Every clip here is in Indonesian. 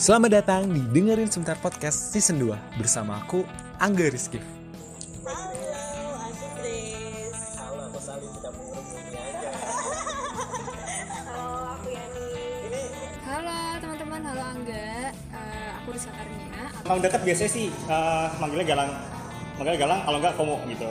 Selamat datang di Dengerin Sebentar Podcast Season 2 bersama aku, Angga Rizky. Halo, aku Grace. Halo, aku Sali tidak mengerumuni aja. Halo, aku Yani. Ini Halo teman-teman, halo Angga. Eh, aku Risa Karnia. Kalau dekat biasanya sih eh, manggilnya galang. Manggilnya galang kalau enggak komo gitu.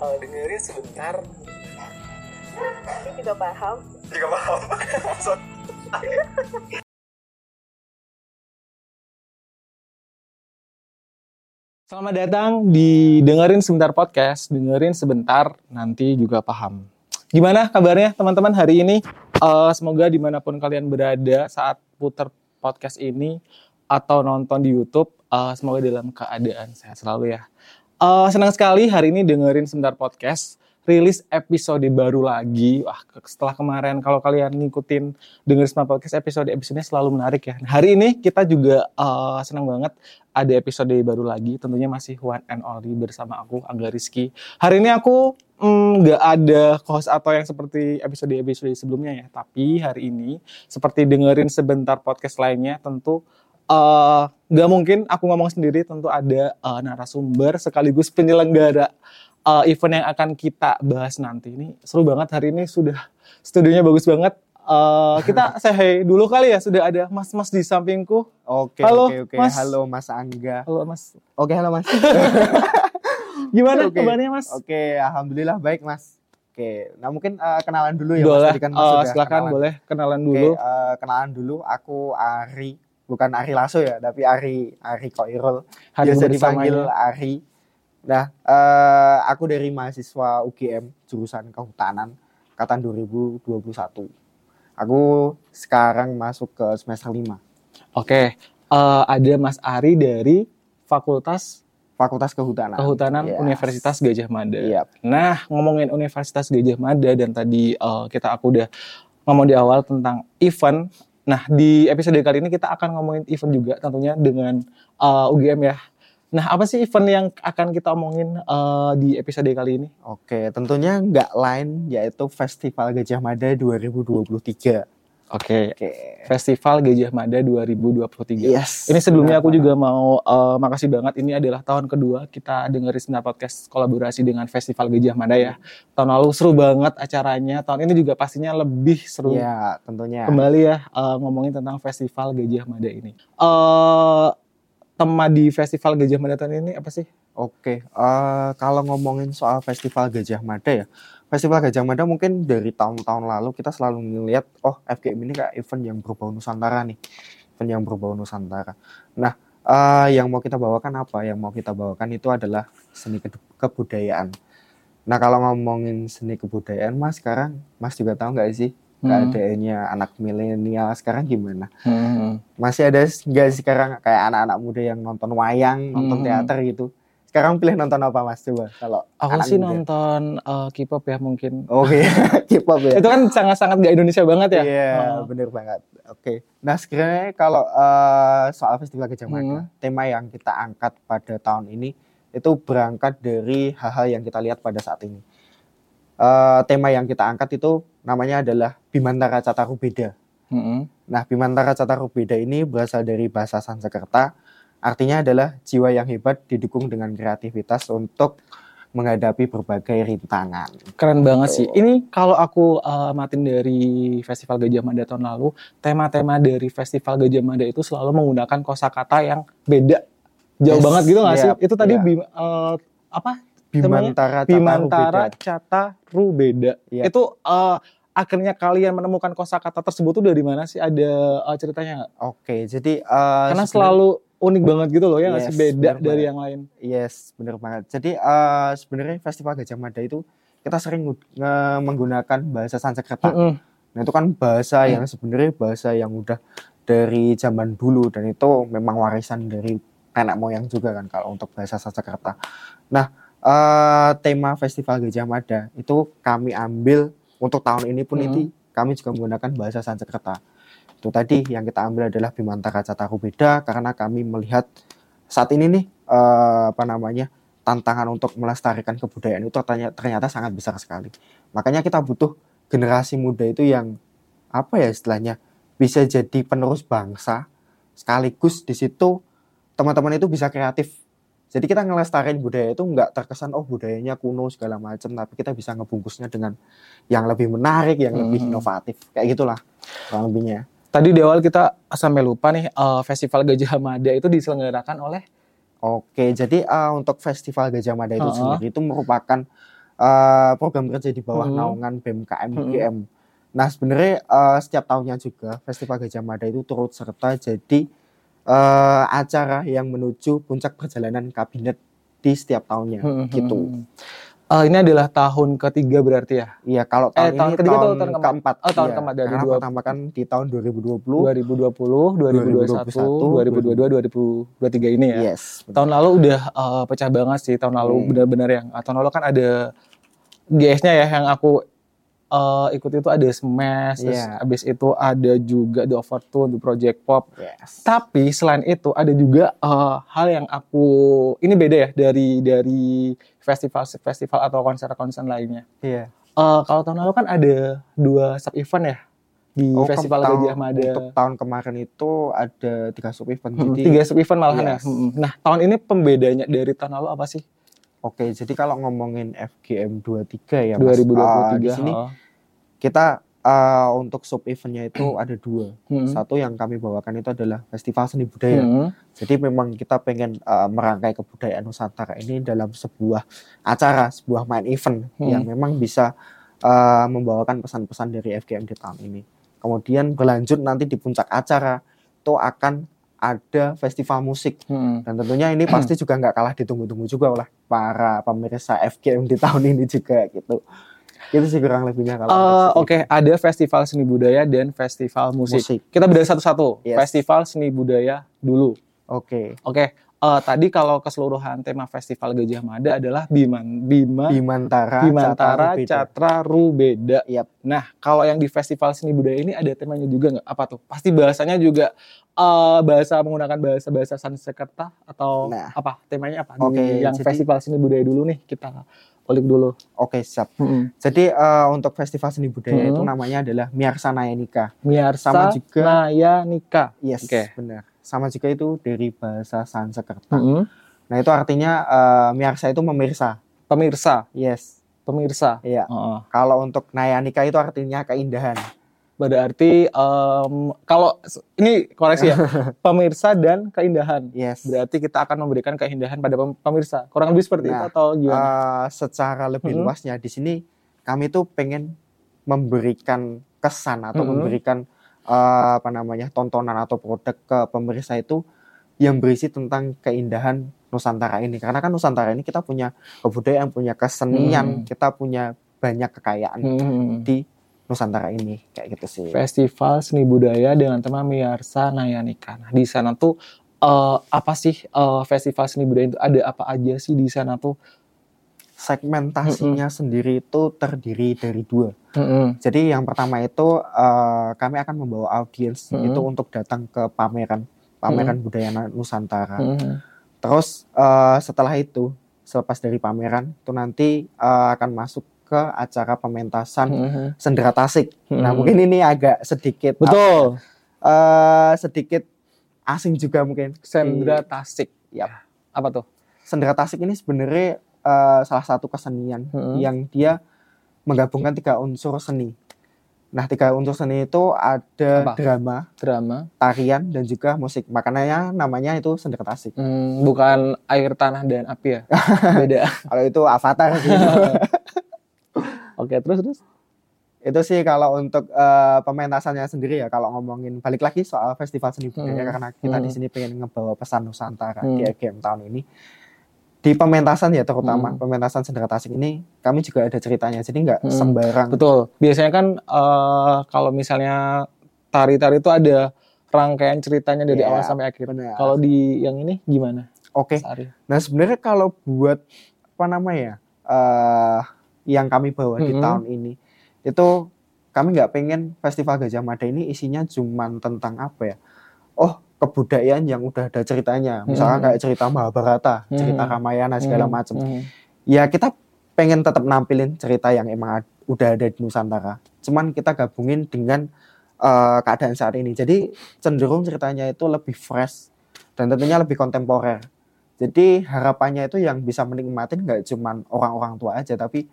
eh, dengerin sebentar Ini juga paham. juga paham Selamat datang di Dengerin Sebentar Podcast. Dengerin sebentar, nanti juga paham. Gimana kabarnya teman-teman hari ini? Eh, semoga di mana pun kalian berada saat putar podcast ini atau nonton di YouTube, eh, semoga dalam keadaan sehat selalu ya. Eh, senang sekali hari ini dengerin sebentar podcast rilis episode baru lagi. Wah, setelah kemarin kalau kalian ngikutin dengerin sebentar podcast episode episodenya selalu menarik ya. Hari ini kita juga eh, senang banget ada episode baru lagi. Tentunya masih one and only bersama aku Angga Rizky. Hari ini aku mm, nggak ada host atau yang seperti episode-episode sebelumnya ya. Tapi hari ini seperti dengerin sebentar podcast lainnya tentu eh, nggak mungkin aku ngomong sendiri. Tentu ada eh, narasumber sekaligus penyelenggara eh, event yang akan kita bahas nanti. Ini seru banget hari ini sudah studionya bagus banget. Eh, kita say hey dulu kali ya sudah ada mas-mas di sampingku. Oke, Halo, oke, oke. Mas. Halo Mas Angga. Halo mas, Oke, halo Mas. gimana Oke. kabarnya mas? Oke, alhamdulillah baik Mas. Oke, nah mungkin eh, kenalan dulu ya boleh, Mas. Tadi kan Mas sudah silakan kenalan. boleh kenalan Oke, dulu. eh, kenalan dulu. Aku Ari, bukan Ari Lasso ya, tapi Ari Ari Koirul. Hari Biasa dipanggil Ari. Nah, eh, aku dari mahasiswa UGM jurusan Kehutanan angkatan 2021. Aku sekarang masuk ke semester 5. Oke, eh, ada Mas Ari dari Fakultas Fakultas Kehutanan. Kehutanan Yes. Universitas Gajah Mada. Iya. Nah, ngomongin Universitas Gajah Mada dan tadi eh, kita aku udah ngomong di awal tentang event. Nah, di episode kali ini kita akan ngomongin event juga tentunya dengan eh, UGM ya. Nah, apa sih event yang akan kita omongin eh, di episode kali ini? Oke, tentunya nggak lain yaitu Festival Gajah Mada 2023. Oke, Oke. Festival Gajah Mada 2023. Yes. Ini sebelumnya aku juga mau eh, makasih banget. Ini adalah tahun kedua kita dengerin Senar Podcast kolaborasi dengan Festival Gajah Mada ya. Tahun lalu seru banget acaranya. Tahun ini juga pastinya lebih seru. Iya, tentunya. Kembali ya eh, ngomongin tentang Festival Gajah Mada ini. Eh tema di Festival Gajah Mada tahun ini apa sih? Oke, eh, kalau ngomongin soal Festival Gajah Mada ya, Festival Gajah Mada mungkin dari tahun-tahun lalu kita selalu melihat, oh FGM ini kayak event yang berbau Nusantara nih, event yang berbau Nusantara. Nah, eh, yang mau kita bawakan apa? Yang mau kita bawakan itu adalah seni ke- kebudayaan. Nah, kalau ngomongin seni kebudayaan, Mas sekarang, Mas juga tahu nggak sih Hmm. keadaannya anak milenial sekarang gimana? Hmm. Masih ada nggak sekarang kayak anak-anak muda yang nonton wayang, nonton Hmm. teater gitu? Sekarang pilih nonton apa mas coba? Kalau Aku sih muda. nonton eh, K-pop ya mungkin. Oke, K-pop ya. Itu kan sangat-sangat gak Indonesia banget ya. Iya, Oh. bener banget. Oke. Nah, sebenarnya kalau eh, soal Festival Gajah Mada, Hmm. tema yang kita angkat pada tahun ini itu berangkat dari hal-hal yang kita lihat pada saat ini. Eh, tema yang kita angkat itu namanya adalah Bimantara Cataru Beda. Mm-mm. Nah, Bimantara Cataru Beda ini berasal dari bahasa Sanskerta, artinya adalah jiwa yang hebat didukung dengan kreativitas untuk menghadapi berbagai rintangan. Keren banget sih. Betul. Ini kalau aku uh, amatin dari Festival Gajah Mada tahun lalu, tema-tema dari Festival Gajah Mada itu selalu menggunakan kosakata yang beda. Jauh Yes, banget gitu nggak sih? Itu tadi iya. bim- uh, apa? Bimantara Cataru Bimantara Beda. Cataru Beda. Itu uh, akhirnya kalian menemukan kosakata tersebut tuh dari mana sih? Ada uh, ceritanya nggak? Oke, jadi eh, Karena selalu unik banget gitu loh ya? Yes, Beda dari banget. yang lain. Yes, bener banget. Jadi eh, sebenarnya Festival Gajah Mada itu kita sering nge- menggunakan bahasa Sanskerta. Mm-mm. Nah itu kan bahasa Hmm. yang sebenarnya bahasa yang udah dari zaman dulu dan itu memang warisan dari nenek moyang juga kan kalau untuk bahasa Sanskerta. Nah, eh, tema Festival Gajah Mada itu kami ambil untuk tahun ini pun Hmm. ini kami juga menggunakan bahasa Sanskerta. Itu tadi yang kita ambil adalah Bimantara Cataru Beda karena kami melihat saat ini nih eh, apa namanya tantangan untuk melestarikan kebudayaan itu ternyata, ternyata sangat besar sekali. Makanya kita butuh generasi muda itu yang apa ya istilahnya bisa jadi penerus bangsa sekaligus di situ teman-teman itu bisa kreatif. Jadi kita ngelestariin budaya itu nggak terkesan oh budayanya kuno segala macam, tapi kita bisa ngebungkusnya dengan yang lebih menarik, yang lebih Hmm. inovatif. Kayak gitulah kurang lebihnya. Tadi di awal kita sampai lupa nih eh, Festival Gajah Mada itu diselenggarakan oleh Oke, jadi eh, untuk Festival Gajah Mada itu Ha-ha. sendiri itu merupakan eh, program kerja di bawah Mhm. naungan BMKM. UGM. Nah, sebenarnya eh, setiap tahunnya juga Festival Gajah Mada itu turut serta jadi eh, acara yang menuju puncak perjalanan kabinet di setiap tahunnya Hmm, gitu. hmm. Eh, ini adalah tahun ketiga berarti ya. Iya, kalau Eh, tahun, tahun ini ketiga tahun, tahun keempat? keempat. Oh, tahun Iya, keempat dari karena dua- pertama kan di tahun 2020. 2020, 2021, 2022, 2023 ini ya. Yes. benar. Tahun lalu udah eh, pecah banget sih. Tahun lalu Hmm. benar-benar yang ah, tahun lalu kan ada GS-nya ya yang aku eh, ikut itu ada Smash, terus Iya. habis itu ada juga The Overtune, The Project Pop. Yes. Tapi selain itu ada juga eh, hal yang aku ini beda ya dari dari festival-festival atau konser-konser lainnya. Iya. Eh, kalau tahun lalu kan ada dua sub event ya di Oh, Festival tahun- Gajah Mada. Untuk tahun kemarin itu ada tiga sub event. Hmm, Jadi tiga sub event malahan Yes. ya. Hmm, Nah tahun ini pembedanya dari tahun lalu apa sih? Oke, jadi kalau ngomongin FGM 23 ya Mas, 2023. uh, di sini kita uh, untuk sub eventnya itu ada dua. Hmm. Satu yang kami bawakan itu adalah festival seni budaya. Hmm. Jadi memang kita pengen uh, merangkai kebudayaan Nusantara ini dalam sebuah acara, sebuah main event Hmm. yang memang bisa uh, membawakan pesan-pesan dari FGM di tahun ini. Kemudian berlanjut nanti di puncak acara itu akan ada festival musik Hmm. dan tentunya ini pasti juga nggak kalah ditunggu-tunggu juga oleh para pemirsa FGM di tahun ini juga gitu. Itu sih kurang lebihnya kalau untuk Oke, ada festival seni budaya dan festival musik. musik. Kita beda satu-satu. Yes. Festival seni budaya dulu. Oke. Oke, eh, tadi kalau keseluruhan tema Festival Gajah Mada adalah Biman, Bima, Bimantara, Bimantara. Catra, Rubeda. Yap. Nah, kalau yang di Festival Seni Budaya ini ada temanya juga nggak? Apa tuh? Pasti bahasanya juga eh, bahasa menggunakan bahasa-bahasa Sanskerta atau Nah. apa? Temanya apa? Oke, yang jadi- Festival Seni Budaya dulu nih kita ulik dulu. Oke, siap. Hmm. Jadi eh, untuk festival seni budaya Hmm. itu namanya adalah Miarsa Nayanika. Miarsa Sama juga- Naya Nika. Yes, Oke. benar. Sama juga itu dari bahasa Sanskerta. Hmm. Nah, itu artinya eh, Miarsa itu memirsa. Pemirsa, Yes. pemirsa. Iya. Heeh. Kalau untuk Nayanika itu artinya keindahan. Berarti em, kalau ini koreksi ya, pemirsa dan keindahan. Yes. Berarti kita akan memberikan keindahan pada pem- pemirsa. Kurang lebih seperti itu Nah, atau gimana? Eh, secara lebih Mm-mm. luasnya di sini kami tuh pengen memberikan kesan atau Mm-mm. memberikan eh, apa namanya tontonan atau produk ke pemirsa itu yang berisi tentang keindahan Nusantara ini karena kan Nusantara ini kita punya kebudayaan punya kesenian Mm. kita punya banyak kekayaan Hmm. di Nusantara ini kayak gitu sih Festival seni budaya dengan tema Miarsa Nayanika. Nah, di sana tuh eh, apa sih eh, festival seni budaya itu ada apa aja sih di sana tuh? Segmentasinya sendiri itu terdiri dari dua Mm-mm. Jadi yang pertama itu eh, kami akan membawa audiens Mm-mm. itu untuk datang ke pameran pameran budaya Na- Nusantara. Mm-mm. Terus eh, setelah itu selepas dari pameran itu nanti eh, akan masuk ke acara pementasan Mm-mm. sendera tasik. Nah Mm-mm. mungkin ini agak sedikit Betul. eh, sedikit asing juga mungkin. Sendra Di- Tasik. Yap. Apa tuh? Sendera tasik ini sebenarnya eh, salah satu kesenian Mm-mm. yang dia menggabungkan tiga unsur seni. Nah, tiga unsur seni itu ada Apa? drama, Drama. tarian, dan juga musik. Makanya namanya itu sendera tasik. Hmm, bukan air tanah dan api ya. Beda. Kalau itu avatar sih. Oke, terus terus. itu sih kalau untuk eh, pementasannya sendiri ya. Kalau ngomongin balik lagi soal festival seni budaya Hmm. karena kita di Hmm. sini pengen ngebawa pesan Nusantara Hmm. di EGM tahun ini. Di pementasan ya terutama Hmm. pementasan sendera tasik ini kami juga ada ceritanya. Jadi nggak Hmm. sembarang. Betul. Biasanya kan eh, kalau misalnya tari-tari itu ada rangkaian ceritanya dari Iya, awal sampai akhir. benar. Kalau di yang ini gimana? Oke. Sari? Nah sebenarnya kalau buat apa namanya eh yang kami bawa di Mhm. tahun ini itu kami nggak pengen festival Gajah Mada ini isinya cuman tentang apa ya? Oh kebudayaan yang udah ada ceritanya, misalnya Mhm. kayak cerita Mahabharata, cerita Mhm. Ramayana segala Hmm, macam. hmm. Ya kita pengen tetap nampilin cerita yang emang ad- udah ada di Nusantara. Cuman kita gabungin dengan eh, keadaan saat ini. Jadi cenderung ceritanya itu lebih fresh dan tentunya lebih kontemporer. Jadi harapannya itu yang bisa menikmatin nggak cuman orang-orang tua aja, tapi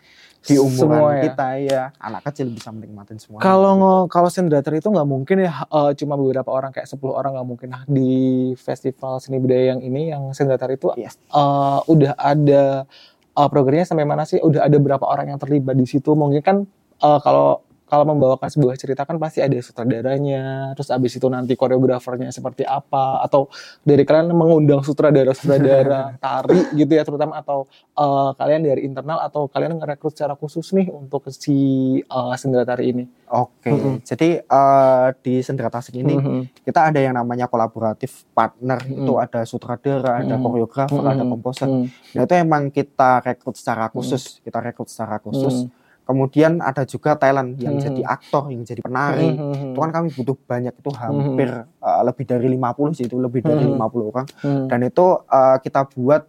di umuran Semua ya. kita ya anak kecil bisa menikmatin semua. Kalau kalau sendater itu nggak mungkin ya eh, cuma beberapa orang kayak 10 orang nggak mungkin nah, di festival seni budaya yang ini yang sendater itu Yes. eh, udah ada eh, programnya sampai mana sih? Udah ada berapa orang yang terlibat di situ? Mungkin kan eh, kalau kalau membawakan sebuah cerita kan pasti ada sutradaranya, terus abis itu nanti koreografernya seperti apa, atau dari kalian mengundang sutradara-sutradara tari gitu ya terutama, atau eh, kalian dari internal atau kalian ngerekrut secara khusus nih untuk si eh, sendera tari ini. Oke, Mhm. jadi eh, di Sendera Tasik ini Mhm. kita ada yang namanya kolaboratif partner, Mhm. itu ada sutradara, ada koreografer, ada Mhm. komposer. Mhm. Nah itu emang kita rekrut secara khusus, kita rekrut secara khusus. Mhm. Kemudian ada juga talent yang Mhm. jadi aktor, yang jadi penari. Mhm. Itu kan kami butuh banyak, itu hampir uh, lebih dari 50 sih, itu lebih dari Mhm. 50 orang. Mhm. Dan itu uh, kita buat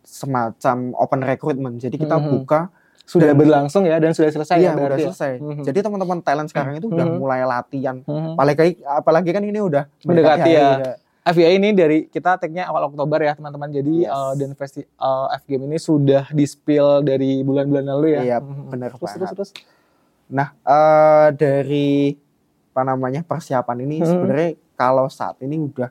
semacam open recruitment. Jadi kita Mhm. buka sudah dan- berlangsung ya dan sudah selesai Iya, ya udah berarti ya? selesai. Mhm. Jadi teman-teman talent sekarang itu udah Mhm. mulai latihan. Mhm. Apalagi apalagi kan ini udah Mendekati hari ya. udah- FGA ini dari kita tag-nya awal Oktober ya teman-teman. Jadi Yes. eh, dan festi eh, FGM ini sudah di spill dari bulan-bulan lalu ya. Iya, Mhm. benar Terus terus banget. terus. Nah, eh, dari apa namanya persiapan ini Mhm. sebenarnya kalau saat ini udah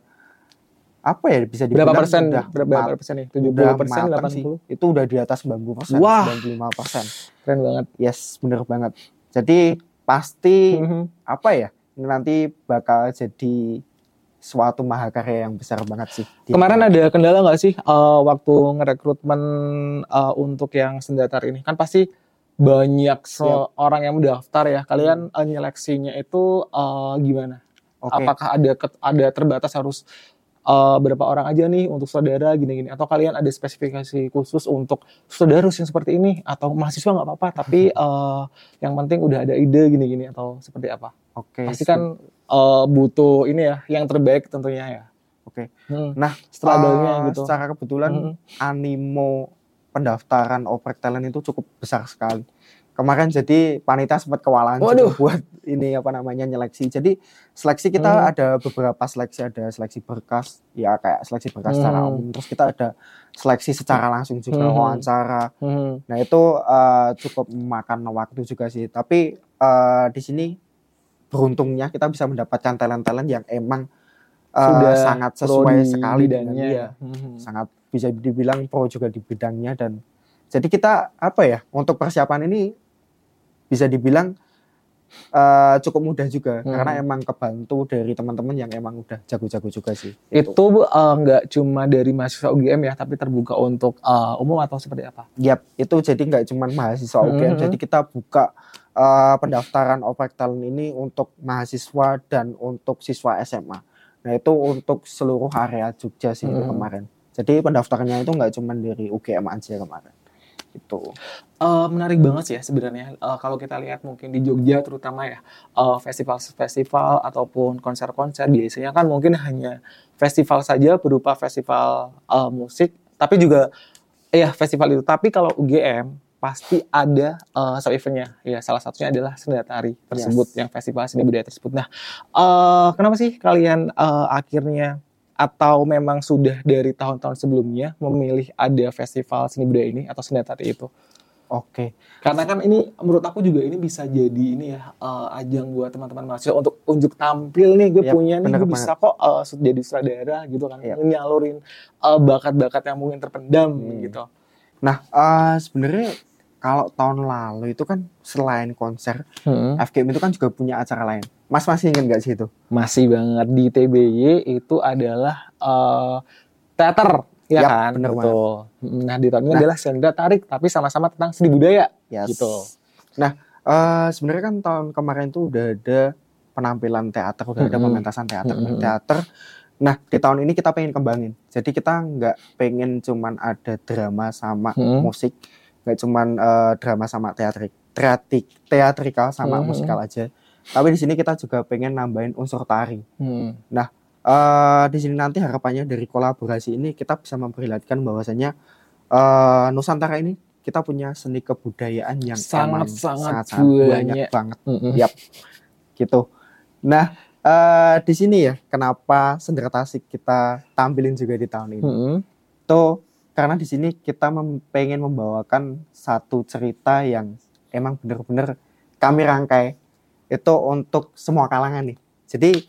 apa ya bisa dibilang Berapa persen? udah Berapa, persen nih? udah 70 persen, matang 80 sih. Itu udah di atas 90 persen, Wah. 95 persen. Keren banget. Yes, bener banget. Jadi pasti Mhm. apa ya ini nanti bakal jadi suatu mahakarya yang besar banget sih. Kemarin ada kendala nggak sih eh, waktu ngerekrutmen eh, untuk yang sendatar ini? Kan pasti banyak orang yang mendaftar ya. Kalian eh, nyeleksinya itu eh, gimana? Oke. Apakah ada ada terbatas harus eh, berapa orang aja nih untuk saudara gini-gini atau kalian ada spesifikasi khusus untuk saudara yang seperti ini atau mahasiswa nggak apa-apa tapi eh, yang penting udah ada ide gini-gini atau seperti apa? Oke. Pasti kan eh, butuh ini ya yang terbaik tentunya ya. Oke. Hmm, Nah, struggle-nya eh, gitu. Secara kebetulan Mhm. animo pendaftaran oprek talent itu cukup besar sekali. Kemarin jadi panitia sempat kewalahan Waduh. buat ini apa namanya nyeleksi. Jadi seleksi kita Hmm. ada beberapa seleksi, ada seleksi berkas, ya kayak seleksi berkas secara Hmm. umum. Terus kita ada seleksi secara langsung juga Hmm. wawancara. Hmm. Nah itu eh, cukup memakan waktu juga sih. Tapi eh, di sini beruntungnya kita bisa mendapatkan talent-talent yang emang eh, Sudah sangat sesuai sekali dengan dia Mhm. sangat bisa dibilang pro juga di bidangnya dan jadi kita apa ya untuk persiapan ini bisa dibilang eh, cukup mudah juga Hmm. karena emang kebantu dari teman-teman yang emang udah jago-jago juga sih Itu eh, nggak cuma dari mahasiswa UGM ya, tapi terbuka untuk eh, umum atau seperti apa? Yap, itu jadi nggak cuma mahasiswa UGM, Mhm. jadi kita buka eh, pendaftaran oprek talent ini untuk mahasiswa dan untuk siswa SMA. Nah itu untuk seluruh area Jogja sih itu Mhm. kemarin. Jadi pendaftarannya itu nggak cuma dari UGM aja kemarin. Itu. Eh, menarik banget sih ya sebenarnya. Eh, kalau kita lihat mungkin di Jogja terutama ya eh, festival-festival ataupun konser-konser biasanya kan mungkin hanya festival saja berupa festival eh, musik tapi juga ya festival itu. Tapi kalau UGM pasti ada uh, sub eventnya. Ya salah satunya adalah seni tari tersebut yang festival seni budaya tersebut. Nah eh, kenapa sih kalian eh, akhirnya atau memang sudah dari tahun-tahun sebelumnya memilih ada festival seni budaya ini atau seni tari itu Oke. karena kan ini menurut aku juga ini bisa jadi ini ya eh, ajang buat teman-teman mahasiswa untuk unjuk tampil nih gue Yap, punya nih gue bisa kok eh, jadi sutradara gitu kan Yap. nyalurin eh, bakat-bakat yang mungkin terpendam Hmm. gitu Nah, eh, sebenarnya kalau tahun lalu itu kan selain konser, FGM itu kan juga punya acara lain. Mas masih ingat nggak sih itu? masih banget di TBY itu adalah eh, teater ya Yap, kan bener betul nah di tahun ini Nah. adalah senda tarik tapi sama-sama tentang seni budaya Yes. gitu Nah, eh, sebenarnya kan tahun kemarin tuh udah ada penampilan teater, udah ada Mm-mm. pementasan teater, Mm-mm. teater. Nah di tahun ini kita pengen kembangin. Jadi kita nggak pengen cuman ada drama sama Mm-mm. musik, nggak cuman eh, drama sama teatrik, teatrik, teatrikal sama Mm-mm. musikal aja. Tapi di sini kita juga pengen nambahin unsur tari. Hmm. Eh, di sini nanti harapannya dari kolaborasi ini kita bisa memperlihatkan bahwasanya eh, Nusantara ini kita punya seni kebudayaan yang emang Sangat-sangat sangat-sangat banyak. banyak banget Mm-mm. Yap. gitu. Nah eh, di sini ya kenapa Sendera Tasik kita tampilin juga di tahun ini? Mm-mm. Tuh karena di sini kita mem- pengen membawakan satu cerita yang emang bener-bener kami rangkai itu untuk semua kalangan nih. Jadi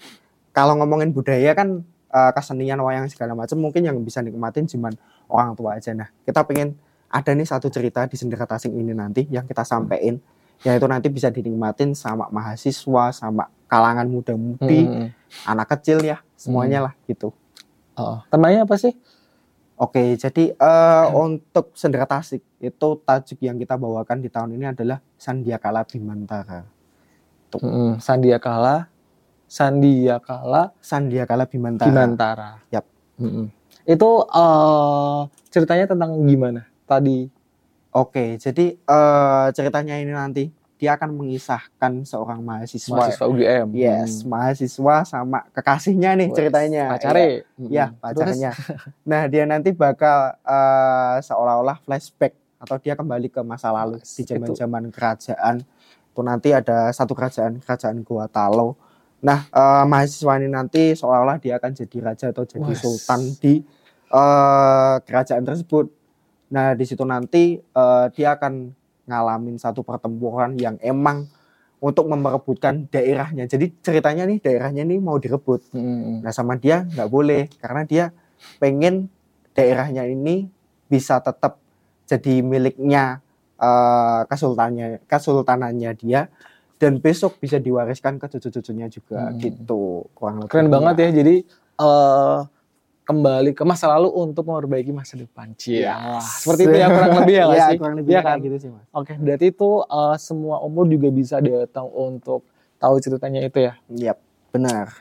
kalau ngomongin budaya kan eh, kesenian wayang segala macam mungkin yang bisa nikmatin cuman orang tua aja. Nah kita pengen ada nih satu cerita di Sendera Tasik ini nanti yang kita sampein yaitu nanti bisa dinikmatin sama mahasiswa sama kalangan muda-mudi Mm-mm. anak kecil ya semuanya lah gitu. Oh, temanya apa sih? Oke, jadi eh, untuk Sendera Tasik itu tajuk yang kita bawakan di tahun ini adalah Sandiakala Bimantara. Mm-mm. Sandiakala, Sandiakala, Sandiakala Bimantara. Bimantara. Yap. Mm-mm. Itu eh, ceritanya tentang gimana? Tadi. Oke, jadi eh, ceritanya ini nanti dia akan mengisahkan seorang mahasiswa. mahasiswa UGM. Yes, Hmm. mahasiswa sama kekasihnya nih ceritanya. Pacare. Ya, Terus? pacarnya. Nah, dia nanti bakal eh, seolah-olah flashback atau dia kembali ke masa lalu di zaman-zaman kerajaan. Itu nanti ada satu kerajaan, kerajaan Gua Talo. Nah, eh, mahasiswa ini nanti seolah-olah dia akan jadi raja atau jadi sultan di eh, kerajaan tersebut. Nah, di situ nanti eh, dia akan ngalamin satu pertempuran yang emang untuk memperebutkan daerahnya. Jadi ceritanya nih daerahnya nih mau direbut. Mm-mm. Nah sama dia nggak boleh karena dia pengen daerahnya ini bisa tetap jadi miliknya eh, kesultannya kesultanannya dia dan besok bisa diwariskan ke cucu-cucunya juga Hmm. gitu kurang lebih. Keren banget ya. Jadi eh kembali ke masa lalu untuk memperbaiki masa depan. Cie. Yes. Wah, Seperti itu ya kurang lebih ya Iya, sih? kurang lebih Iya kayak kan? gitu sih mas. Oke, berarti itu eh, semua umur juga bisa datang untuk tahu ceritanya itu ya. Yap, benar.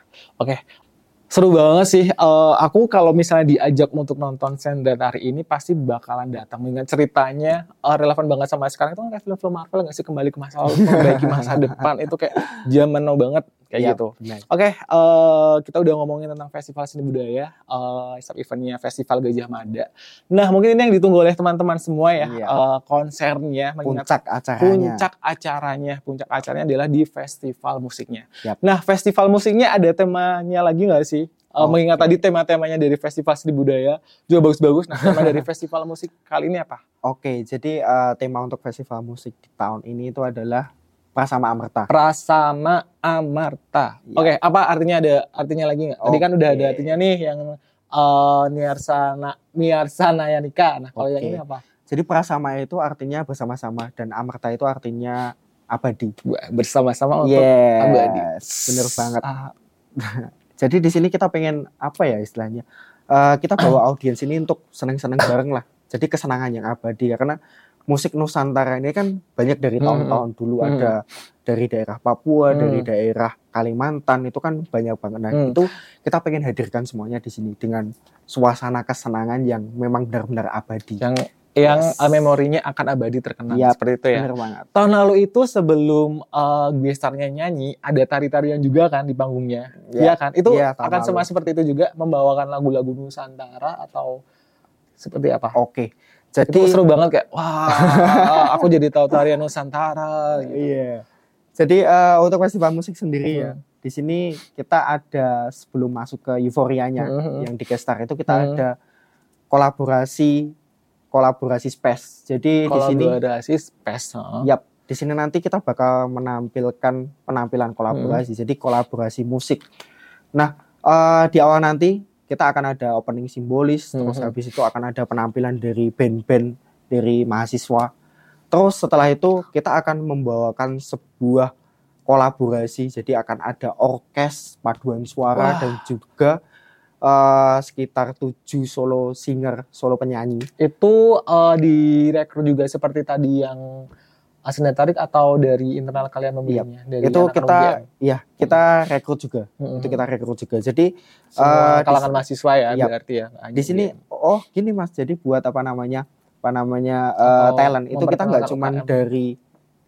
Seru banget sih. Eh, aku kalau misalnya diajak untuk nonton Sender hari ini pasti bakalan datang. Mengingat ceritanya eh, relevan banget sama sekarang itu kan kayak film-film Marvel nggak sih kembali ke masa lalu, memperbaiki masa depan itu kayak zaman now banget kayak Yap, gitu. Oke, eh, kita udah ngomongin tentang festival seni budaya, eh sub eventnya Festival Gajah Mada. Nah, mungkin ini yang ditunggu oleh teman-teman semua ya, Iya. eh, konsernya, Puncak acaranya. puncak acaranya, puncak acaranya adalah di festival musiknya. Yap. Nah, festival musiknya ada temanya lagi nggak sih? Oke. Mengingat tadi tema-temanya dari festival seni budaya juga bagus-bagus. Nah, tema dari festival musik kali ini apa? Oke, jadi eh, tema untuk festival musik di tahun ini itu adalah Prasama Amerta. Prasama Amarta. Ya. Oke, apa artinya ada artinya lagi nggak? Tadi kan udah ada artinya nih yang eh Niarsana Niarsana Yanika. Nah, kalau yang Oke. ini apa? Jadi Prasama itu artinya bersama-sama dan Amerta itu artinya abadi. Bersama-sama untuk Yes, abadi. bener banget. Ah, Jadi di sini kita pengen apa ya istilahnya? Eh, kita bawa audiens ini untuk seneng-seneng bareng lah. Jadi kesenangan yang abadi ya karena musik Nusantara ini kan banyak dari tahun-tahun dulu Hmm. ada dari daerah Papua, Hmm. dari daerah Kalimantan itu kan banyak banget. Nah, Hmm. itu kita pengen hadirkan semuanya di sini dengan suasana kesenangan yang memang benar-benar abadi. yang yang Yes. eh, memorinya akan abadi terkenang Yap, seperti itu ya. Bener banget. Tahun lalu itu sebelum uh, gestarnya nyanyi ada tari-tarian juga kan di panggungnya. Iya kan? Itu Iya, tahun akan lalu. sama seperti itu juga membawakan lagu-lagu Nusantara atau seperti apa? Oke. Itu Jadi seru banget kayak wah aku jadi tahu tarian Nusantara gitu. Iya. Jadi eh, untuk festival musik sendiri ya, Hmm. di sini kita ada sebelum masuk ke euforianya Mhm. yang di Gestar itu kita Hmm. ada kolaborasi kolaborasi space. Jadi di sini Kolaborasi space. heeh. Yap, di sini nanti kita bakal menampilkan penampilan kolaborasi. Hmm. Jadi kolaborasi musik. Nah, eh, di awal nanti kita akan ada opening simbolis, terus Mhm. habis itu akan ada penampilan dari band-band dari mahasiswa. Terus setelah itu kita akan membawakan sebuah kolaborasi. Jadi akan ada orkes paduan suara Wah. dan juga eh, sekitar tujuh solo singer, solo penyanyi. Itu uh, direkrut juga seperti tadi yang uh, seni tarik atau dari internal kalian membelinya? Dari itu kita UGM? ya kita rekrut juga Mm-mm. itu kita rekrut juga jadi Semua di- kalangan mahasiswa ya Yap. berarti ya. di sini UGM. oh gini mas jadi buat apa namanya apa namanya Atau talent itu kita nggak cuman UKM. dari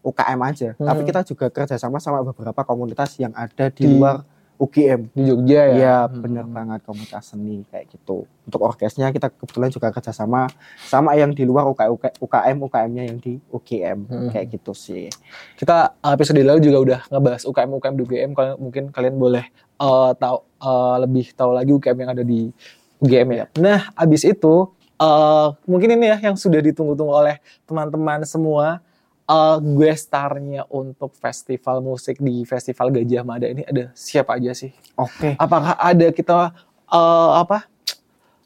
UKM aja Hmm. tapi kita juga kerjasama sama beberapa komunitas yang ada di, Di- luar UGM di Jogja ya. Iya Hmm. bener banget komunitas seni kayak gitu untuk orkesnya kita kebetulan juga kerjasama sama yang di luar UK, UKM UKM-nya yang di UGM Hmm. kayak gitu sih Kita uh, episode lalu juga udah ngebahas UKM UKM di UGM. Kalau mungkin kalian boleh uh, tahu uh, lebih tahu lagi UKM yang ada di UGM ya. Nah, abis itu uh, mungkin ini ya yang sudah ditunggu-tunggu oleh teman-teman semua. Uh, gue starnya untuk festival musik di Festival Gajah Mada ini ada siapa aja sih? oke Apakah ada kita uh, apa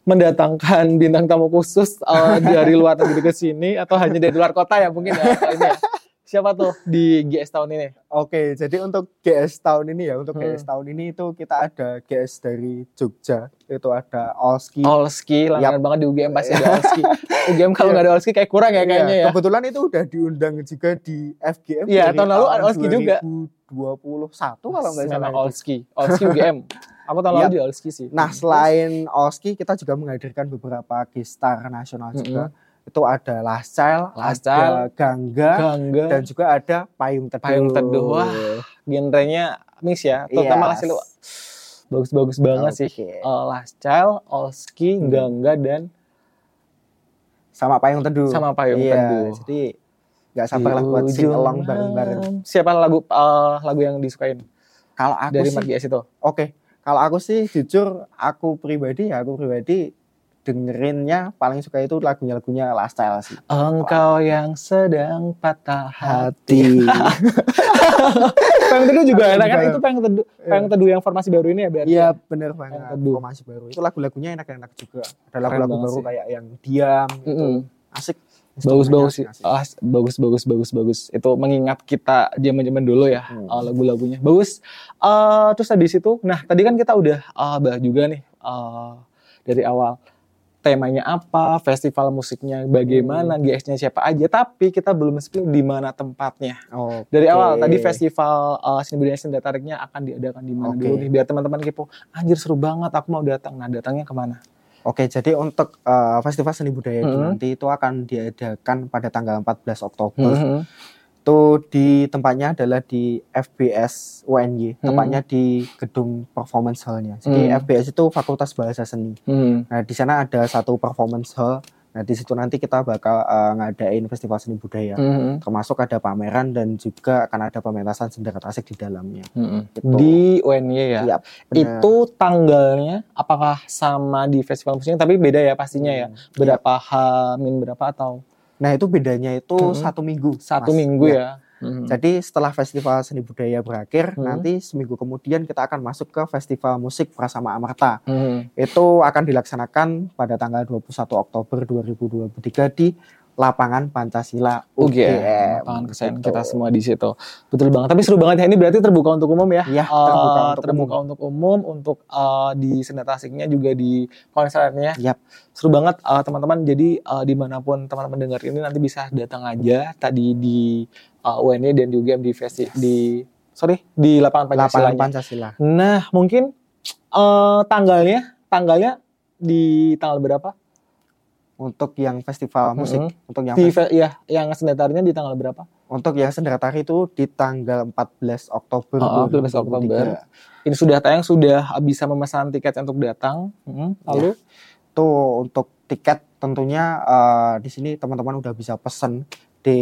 mendatangkan bintang tamu khusus uh, dari luar negeri ke sini atau hanya dari luar kota ya mungkin ya ini ya? Siapa tuh di GS tahun ini? Oke, jadi untuk GS tahun ini ya, untuk Hmm. GS tahun ini itu kita ada GS dari Jogja, itu ada Olski. Olski, langganan banget di UGM pasti ada Olski. UGM kalau nggak ada Olski kayak kurang ya kayaknya ya. Kebetulan itu udah diundang juga di FGM. Iya, dari tahun lalu ada Olski juga. 2021 kalau nggak salah. Olski, Olski UGM. Aku tahun lalu Yap. di Olski sih. Nah, selain Olski, kita juga menghadirkan beberapa gestar nasional juga. Itu ada Last ada Gangga, Gangga, dan juga ada Payung Teduh. Payung Teduh. Wah, genrenya mix ya. Terutama Yes. hasil bagus-bagus banget sih. Oke. Uh, Last Child, Olski, Hmm. Gangga dan Sama Payung Teduh. sama Payung iya, Teduh. Jadi nggak sabar lah buat sing along bareng-bareng. Siapa lagu uh, lagu yang disukain Kalau aku dari sih, itu? oke. Kalau aku sih jujur, aku pribadi ya, aku pribadi dengerinnya paling suka itu lagunya lagunya Last Style sih. Engkau yang sedang patah hati. Payung Teduh juga enak kan? Juga. Itu Payung Teduh, Payung Teduh yang formasi baru ini ya berarti? Iya bener banget. Teduh. Formasi baru. Itu lagu-lagunya enak-enak juga. Ada lagu-lagu baru sih. kayak yang diam gitu. Mm-mm. Asik. Bagus bagus sih. Asik. Ah, bagus bagus bagus bagus. Itu mengingat kita zaman-zaman dulu ya Hmm. uh, lagu-lagunya. Bagus. Uh, terus habis itu, nah tadi kan kita udah uh, bahas juga nih uh, dari awal temanya apa, festival musiknya bagaimana, Hmm. GS-nya siapa aja, tapi kita belum spill di mana tempatnya. Oke. Dari awal tadi festival uh, seni budaya seni tariknya akan diadakan di mana Oke. dulu nih biar teman-teman kepo. Anjir seru banget, aku mau datang. Nah, datangnya ke mana? Oke, jadi untuk eh, festival seni budaya itu Mhm. nanti itu akan diadakan pada tanggal 14 Oktober. Mhm. Itu di tempatnya adalah di FBS UNY, Hmm. tepatnya di gedung performance hall-nya. Jadi Hmm. FBS itu Fakultas Bahasa Seni. Mhm. Nah, di sana ada satu performance hall. Nah, di situ nanti kita bakal eh, ngadain festival seni budaya. Mhm. Termasuk ada pameran dan juga akan ada pementasan sendera tasik di dalamnya. Mhm. Gitu. Di UNY ya. Benar. Itu tanggalnya apakah sama di festival musiknya tapi beda ya pastinya ya. Hmm. Berapa hamin berapa atau Nah, itu bedanya itu Mhm. satu minggu. satu Mas. minggu Ya. ya. Mhm. Jadi setelah festival seni budaya berakhir, Hmm. nanti seminggu kemudian kita akan masuk ke festival musik Prasama Amarta. Mhm. Itu akan dilaksanakan pada tanggal 21 Oktober 2023 di lapangan Pancasila UGM, UGM. lapangan kesayangan Gitu. kita semua di situ. Betul banget. Tapi seru banget ya. Ini berarti terbuka untuk umum ya? Iya, Eh, terbuka untuk terbuka untuk umum, untuk eh, di senetasiknya juga di konsernya. Yap. Seru banget eh, teman-teman. Jadi eh, di mana pun teman-teman dengar ini nanti bisa datang aja. Tadi di eh, UNY dan di UGM di festi di sorry di lapangan Pancasila. Lapangan Pancasila. Nah mungkin eh, tanggalnya tanggalnya di tanggal berapa? Untuk yang festival musik, Mhm. untuk yang Di ya yang senetarinya di tanggal berapa? untuk yang sendera tari itu di tanggal 14 Oktober Oh, 14 Oktober. Ini sudah tayang, sudah bisa memesan tiket untuk datang. Hmm, Lalu Itu untuk tiket tentunya eh, di sini teman-teman udah bisa pesen di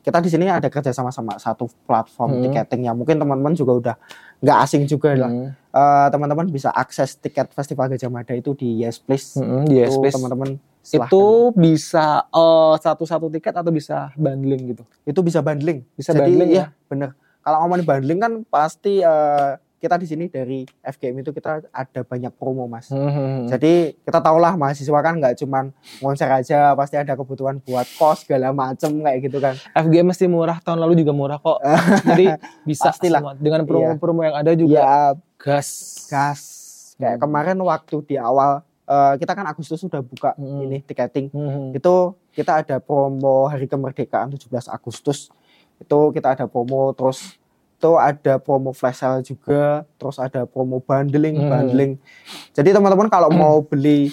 kita di sini ada kerja sama sama satu platform Hmm. tiketing yang mungkin teman-teman juga udah nggak asing juga lah. hmm, Eh, teman-teman bisa akses tiket Festival Gajah Mada itu di Yes Please. hmm, di Yes, teman-teman itu silahkan. bisa eh, satu-satu tiket atau bisa bundling gitu? itu bisa bundling. Bisa Jadi bundling ya? ya bener. Kalau ngomongin bundling kan pasti eh, kita di sini dari FGM itu kita ada banyak promo mas. Hmm, Jadi kita tahulah mahasiswa kan nggak cuman konser aja, pasti ada kebutuhan buat kos segala macem kayak gitu kan. FGM mesti murah, tahun lalu juga murah kok. Jadi bisa Pastilah. semua. Dengan promo-promo yang ada juga Ya gas. gas. Kayak Hmm. kemarin waktu di awal eh, kita kan Agustus sudah buka Hmm. ini tiketing. Hmm, Itu kita ada promo Hari Kemerdekaan 17 Agustus. Itu kita ada promo terus itu ada promo flash sale juga, terus ada promo bundling, Hmm. bundling. Jadi teman-teman kalau mau beli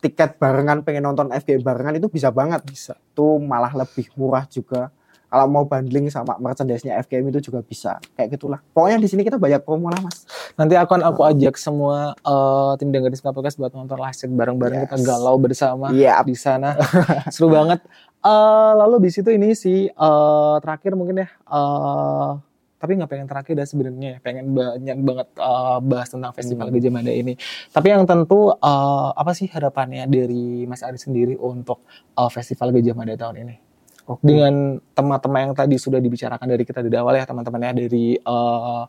tiket barengan pengen nonton FGM barengan itu bisa banget. Bisa. Itu malah lebih murah juga. Kalau mau bundling sama merchandise-nya FGM itu juga bisa. Kayak gitulah. Pokoknya di sini kita banyak promo lah, Mas. Nanti akan aku ajak semua eh, tim dengerin Podcast buat nonton live bareng-bareng Yes. kita galau bersama Iya. di sana. Seru banget. Eh, lalu di situ ini sih eh, terakhir mungkin ya eh, tapi nggak pengen terakhir dah sebenarnya ya. pengen banyak banget eh, bahas tentang festival Hmm. Gajah Mada ini tapi yang tentu eh, apa sih harapannya dari Mas Ari sendiri untuk eh, festival Gajah Mada tahun ini Oke. dengan tema-tema yang tadi sudah dibicarakan dari kita di awal ya teman-temannya dari eh,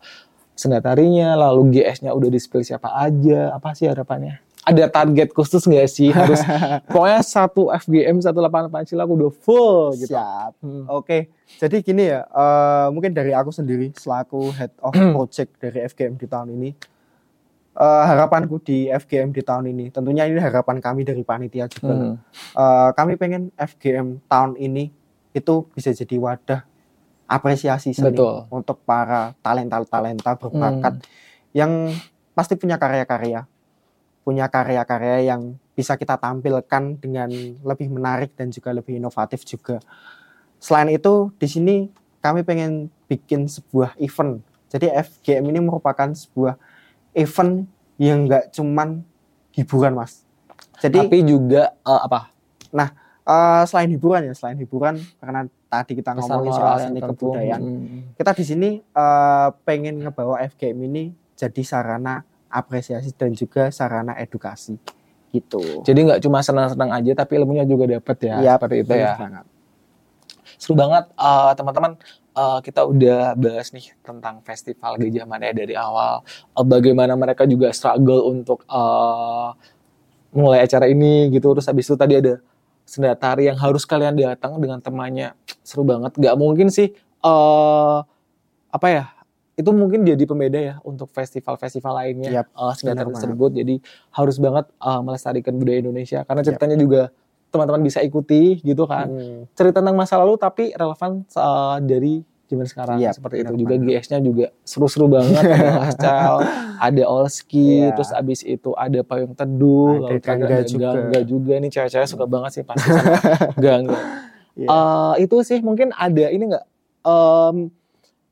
sendatarinya lalu GS-nya udah di-spill siapa aja apa sih harapannya ada target khusus nggak sih harus pokoknya satu FGM satu lapangan pancil aku udah full gitu Siap. Hmm. Oke, jadi gini ya, eh, mungkin dari aku sendiri selaku head of project dari FGM di tahun ini, eh, harapanku di FGM di tahun ini, tentunya ini harapan kami dari panitia juga. Hmm. Eh, kami pengen FGM tahun ini itu bisa jadi wadah apresiasi seni Betul. untuk para talenta-talenta berbakat yang pasti punya karya-karya, punya karya-karya yang bisa kita tampilkan dengan lebih menarik dan juga lebih inovatif juga. Selain itu, di sini kami pengen bikin sebuah event. Jadi FGM ini merupakan sebuah event yang nggak cuman hiburan, mas. Jadi tapi juga eh, apa eh, selain hiburan ya, selain hiburan karena tadi kita ngomongin soal seni kebudayaan, Hmm. kita di sini eh, pengen ngebawa FGM ini jadi sarana apresiasi dan juga sarana edukasi gitu. jadi nggak cuma senang-senang aja tapi ilmunya juga dapet ya Iya, seperti itu ya banget. seru banget eh, teman-teman Eh, kita udah bahas nih tentang festival Gajah Mada dari awal Eh, bagaimana mereka juga struggle untuk eh, mulai acara ini gitu terus habis itu tadi ada sendatari yang harus kalian datang dengan temannya. Seru banget. Nggak mungkin sih eh apa ya itu mungkin jadi pembeda ya untuk festival-festival lainnya eh, sendatari benar tersebut. Jadi harus banget eh, melestarikan budaya Indonesia. Karena ceritanya juga teman-teman bisa ikuti gitu kan. Hmm, cerita tentang masa lalu tapi relevan uh, dari zaman sekarang Iya, seperti itu juga. GS-nya juga seru-seru banget ada Lascal, ada Olski, Iya. terus abis itu ada payung teduh, lalu tadi Gangga ada juga. Gangga juga nih cewek-cewek suka banget sih pasti sama Gangga. iya. Eh, itu sih mungkin ada ini nggak em,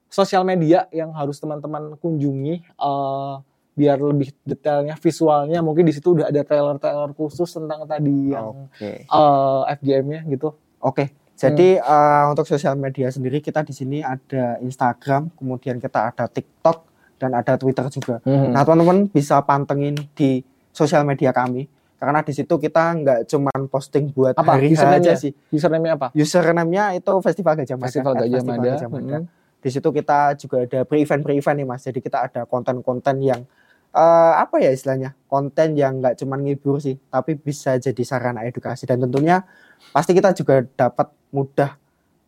sosial media yang harus teman-teman kunjungi eh, biar lebih detailnya visualnya mungkin di situ udah ada trailer-trailer khusus tentang tadi yang Oke. eh, FGM-nya gitu. Oke. Jadi eh, untuk sosial media sendiri kita di sini ada Instagram, kemudian kita ada TikTok dan ada Twitter juga. Hmm. Nah, teman-teman bisa pantengin di sosial media kami karena di situ kita nggak cuman posting buat Apa? hari aja sih. Username-nya apa? Username-nya itu Festival Gajah Mada. Festival Gajah Festival Mada. Gajah Mada. Mm. Di situ kita juga ada pre-event pre-event nih Mas. Jadi kita ada konten-konten yang eh, apa ya istilahnya? Konten yang nggak cuman ngibur sih, tapi bisa jadi sarana edukasi dan tentunya pasti kita juga dapat mudah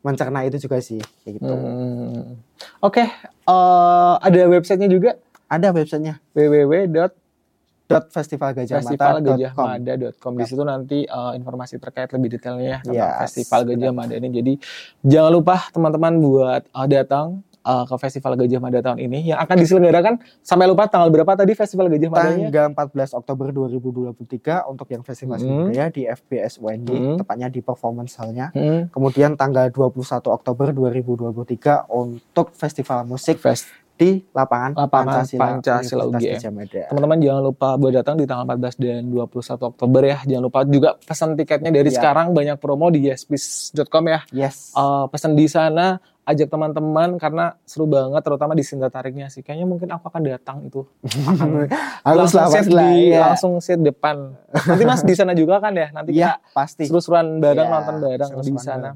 mencerna itu juga sih kayak gitu. Hmm. Oke, eh, ada websitenya juga Ada websitenya www.festivalgajahmada.com. festivalgajahmada.com. Di situ nanti eh, informasi terkait lebih detailnya ya tentang Yes, Festival Gajah Mada ini. Jadi jangan lupa teman-teman buat eh, datang eh, ke Festival Gajah Mada tahun ini yang akan diselenggarakan sampai lupa tanggal berapa tadi Festival Gajah Madanya? Tanggal 14 Oktober 2023 untuk yang festival Hmm. budaya di FBS UNJ, Hmm. tepatnya di performance hall-nya. Hmm. Kemudian tanggal 21 Oktober 2023 untuk festival musik Fest. di lapangan, Lapangan Pancasila, Pancasila UGM. Mada. Teman-teman jangan lupa buat datang di tanggal 14 dan 21 Oktober ya. Jangan lupa juga pesan tiketnya dari Iya. sekarang banyak promo di yespis.com ya. Yes. Eh, pesan di sana ajak teman-teman karena seru banget terutama di sinta tariknya sih. Kayaknya mungkin aku akan datang itu. Akan Harus langsung lah, lah, di iya. langsung sit depan. Nanti Mas di sana juga kan ya? Nanti Iya, kita pasti. seru-seruan bareng Iya, nonton bareng di sana.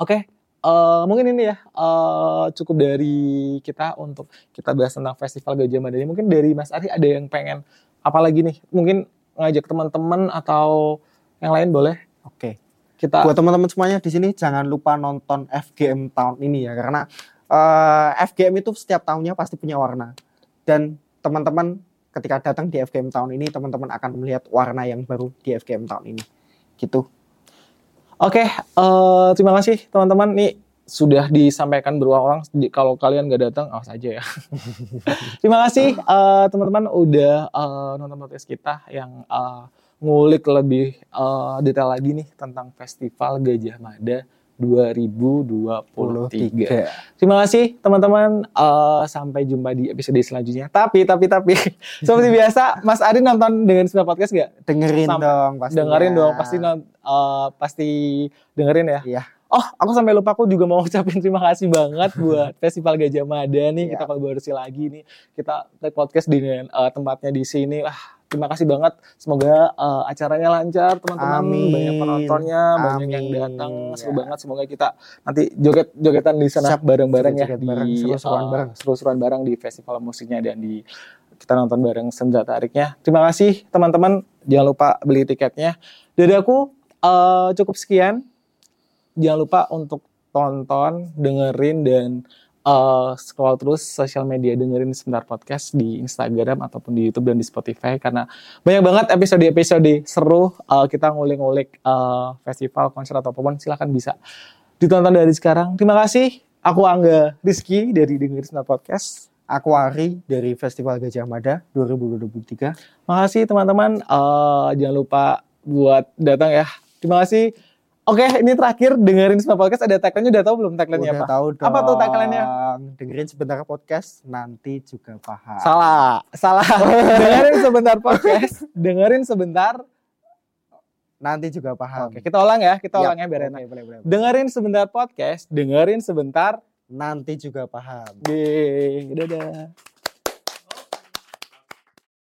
Oke, eh, mungkin ini ya eh, cukup dari kita untuk kita bahas tentang Festival Gajah Mada ini. Mungkin dari Mas Ari ada yang pengen apa lagi nih? Mungkin ngajak teman-teman atau yang lain boleh? Oke. Kita Buat teman-teman semuanya di sini jangan lupa nonton FGM tahun ini ya karena eh, FGM itu setiap tahunnya pasti punya warna. Dan teman-teman ketika datang di FGM tahun ini teman-teman akan melihat warna yang baru di FGM tahun ini. Gitu. Oke, eh, terima kasih teman-teman. Nih sudah disampaikan berulang-ulang kalau kalian nggak datang awas aja ya terima kasih eh, teman-teman udah eh, nonton podcast kita yang eh, ngulik lebih eh, detail lagi nih tentang festival Gajah Mada 2023 Terima kasih teman-teman. Eh, sampai jumpa di episode selanjutnya. Tapi tapi tapi seperti biasa, Mas Ari nonton dengan sebuah podcast gak? dengerin Sam- dong pasti Dengerin dong, pasti non- eh, pasti dengerin ya. Iya. Oh, aku sampai lupa aku juga mau ucapin terima kasih banget buat Festival Gajah Mada nih. Iya. Kita kolaborasi lagi nih. Kita take podcast dengan eh, tempatnya di sini. Ah, terima kasih banget. Semoga eh, acaranya lancar, teman-teman. Amin. Banyak penontonnya, banyak yang Amin. datang. Seru Ya. banget. Semoga kita nanti joget-jogetan di sana bareng-bareng ya Joget di bareng, seru-seruan eh, bareng. seru-seruan bareng di festival musiknya dan di kita nonton bareng senja tariknya. Terima kasih teman-teman. Jangan lupa beli tiketnya. Dari aku eh, cukup sekian. Jangan lupa untuk tonton, dengerin dan eh, scroll terus sosial media dengerin sebentar podcast di Instagram ataupun di YouTube dan di Spotify karena banyak banget episode-episode seru Eh, kita ngulik-ngulik eh, festival, konser atau apa pun silahkan bisa ditonton dari sekarang. Terima kasih. Aku Angga Rizky dari Dengerin Sebentar Podcast. aku Ari dari Festival Gajah Mada 2023 Makasih teman-teman. Eh, jangan lupa buat datang ya. Terima kasih. Oke, ini terakhir dengerin semua podcast. Ada tagline-nya udah tahu belum tagline-nya udah apa? tahu dong Apa tuh tagline-nya? dengerin sebentar podcast nanti juga paham Salah, salah. dengerin sebentar podcast. dengerin sebentar. nanti juga paham Oke, kita ulang ya. Kita Yap, ulang ya biar enak. boleh, boleh, boleh. Dengerin sebentar podcast. Dengerin sebentar. nanti juga paham Yeay, dadah.